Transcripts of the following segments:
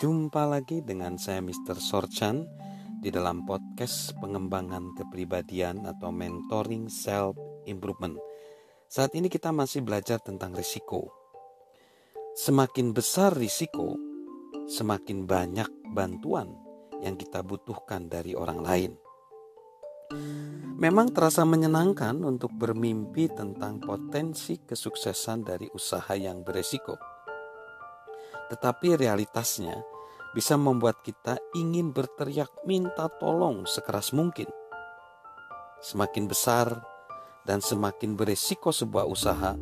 Jumpa lagi dengan saya Mr. Sorchan di dalam podcast pengembangan kepribadian atau mentoring self improvement. Saat ini kita masih belajar tentang risiko. Semakin besar risiko, semakin banyak bantuan yang kita butuhkan dari orang lain. Memang terasa menyenangkan untuk bermimpi tentang potensi kesuksesan dari usaha yang beresiko tetapi realitasnya bisa membuat kita ingin berteriak minta tolong sekeras mungkin. Semakin besar dan semakin beresiko sebuah usaha,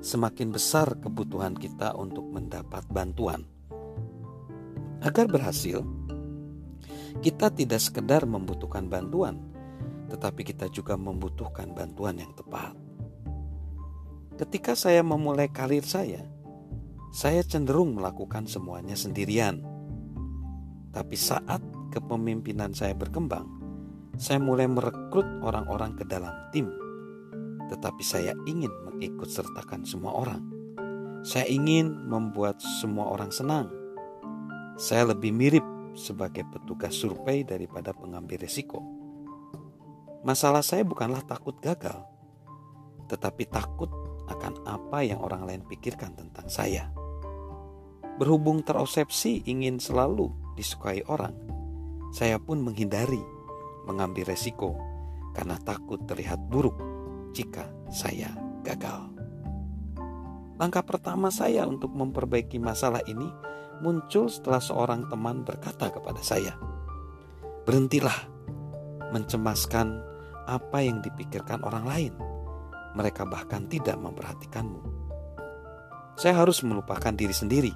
semakin besar kebutuhan kita untuk mendapat bantuan. Agar berhasil, kita tidak sekedar membutuhkan bantuan, tetapi kita juga membutuhkan bantuan yang tepat. Ketika saya memulai karir saya, saya cenderung melakukan semuanya sendirian. Tapi saat kepemimpinan saya berkembang, saya mulai merekrut orang-orang ke dalam tim. Tetapi saya ingin mengikut sertakan semua orang. Saya ingin membuat semua orang senang. Saya lebih mirip sebagai petugas survei daripada pengambil risiko. Masalah saya bukanlah takut gagal, tetapi takut akan apa yang orang lain pikirkan tentang saya. Berhubung terosepsi ingin selalu disukai orang, saya pun menghindari mengambil resiko karena takut terlihat buruk jika saya gagal. Langkah pertama saya untuk memperbaiki masalah ini muncul setelah seorang teman berkata kepada saya, "Berhentilah mencemaskan apa yang dipikirkan orang lain. Mereka bahkan tidak memperhatikanmu." Saya harus melupakan diri sendiri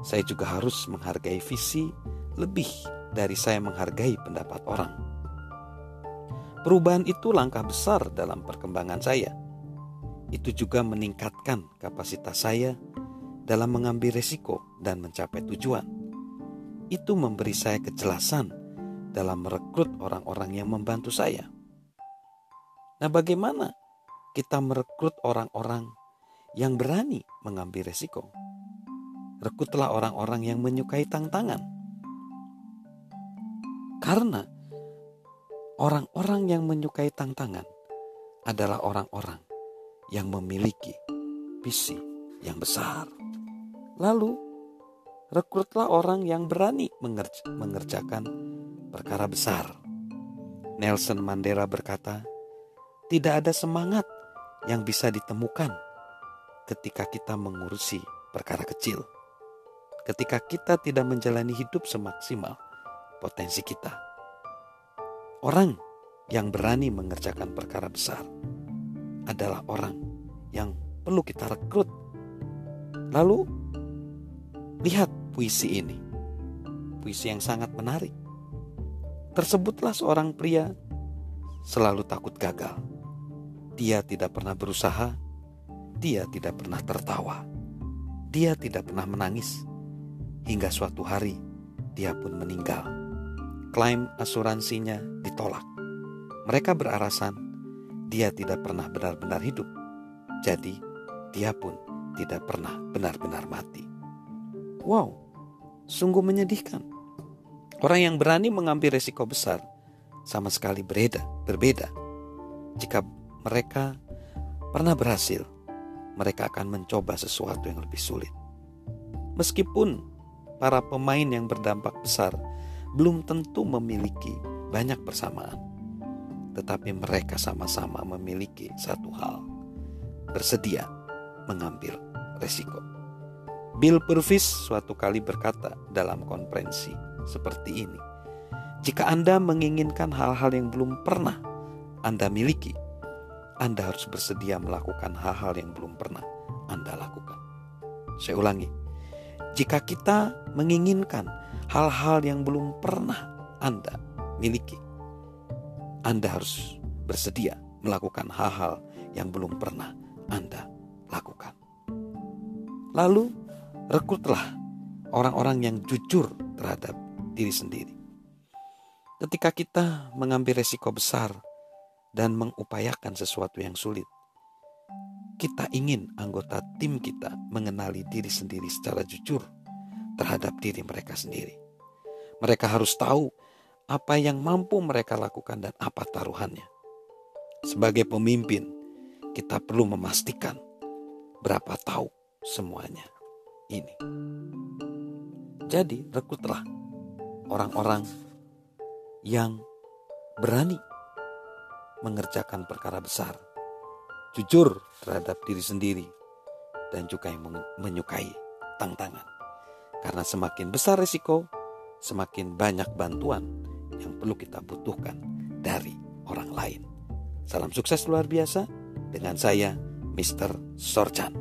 saya juga harus menghargai visi lebih dari saya menghargai pendapat orang. Perubahan itu langkah besar dalam perkembangan saya. Itu juga meningkatkan kapasitas saya dalam mengambil resiko dan mencapai tujuan. Itu memberi saya kejelasan dalam merekrut orang-orang yang membantu saya. Nah, bagaimana kita merekrut orang-orang yang berani mengambil resiko? Rekrutlah orang-orang yang menyukai tantangan. Karena orang-orang yang menyukai tantangan adalah orang-orang yang memiliki visi yang besar. Lalu, rekrutlah orang yang berani mengerj mengerjakan perkara besar. Nelson Mandela berkata, "Tidak ada semangat yang bisa ditemukan ketika kita mengurusi perkara kecil." Ketika kita tidak menjalani hidup semaksimal potensi kita. Orang yang berani mengerjakan perkara besar adalah orang yang perlu kita rekrut. Lalu, lihat puisi ini. Puisi yang sangat menarik. Tersebutlah seorang pria selalu takut gagal. Dia tidak pernah berusaha, dia tidak pernah tertawa, dia tidak pernah menangis, hingga suatu hari dia pun meninggal. Klaim asuransinya ditolak. Mereka beralasan dia tidak pernah benar-benar hidup. Jadi dia pun tidak pernah benar-benar mati. Wow, sungguh menyedihkan. Orang yang berani mengambil resiko besar sama sekali berbeda, berbeda. Jika mereka pernah berhasil, mereka akan mencoba sesuatu yang lebih sulit. Meskipun para pemain yang berdampak besar belum tentu memiliki banyak persamaan, tetapi mereka sama-sama memiliki satu hal: bersedia mengambil resiko. Bill Purvis suatu kali berkata dalam konferensi seperti ini: "Jika Anda menginginkan hal-hal yang belum pernah Anda miliki, Anda harus bersedia melakukan hal-hal yang belum pernah Anda lakukan." Saya ulangi, jika kita menginginkan hal-hal yang belum pernah Anda miliki, Anda harus bersedia melakukan hal-hal yang belum pernah Anda lakukan. Lalu, rekrutlah orang-orang yang jujur terhadap diri sendiri. Ketika kita mengambil resiko besar dan mengupayakan sesuatu yang sulit, kita ingin anggota tim kita mengenali diri sendiri secara jujur terhadap diri mereka sendiri. Mereka harus tahu apa yang mampu mereka lakukan dan apa taruhannya. Sebagai pemimpin, kita perlu memastikan berapa tahu semuanya ini. Jadi, rekrutlah orang-orang yang berani mengerjakan perkara besar, jujur terhadap diri sendiri, dan juga yang menyukai tantangan. Karena semakin besar risiko, semakin banyak bantuan yang perlu kita butuhkan dari orang lain. Salam sukses luar biasa dengan saya, Mr. Sorchan.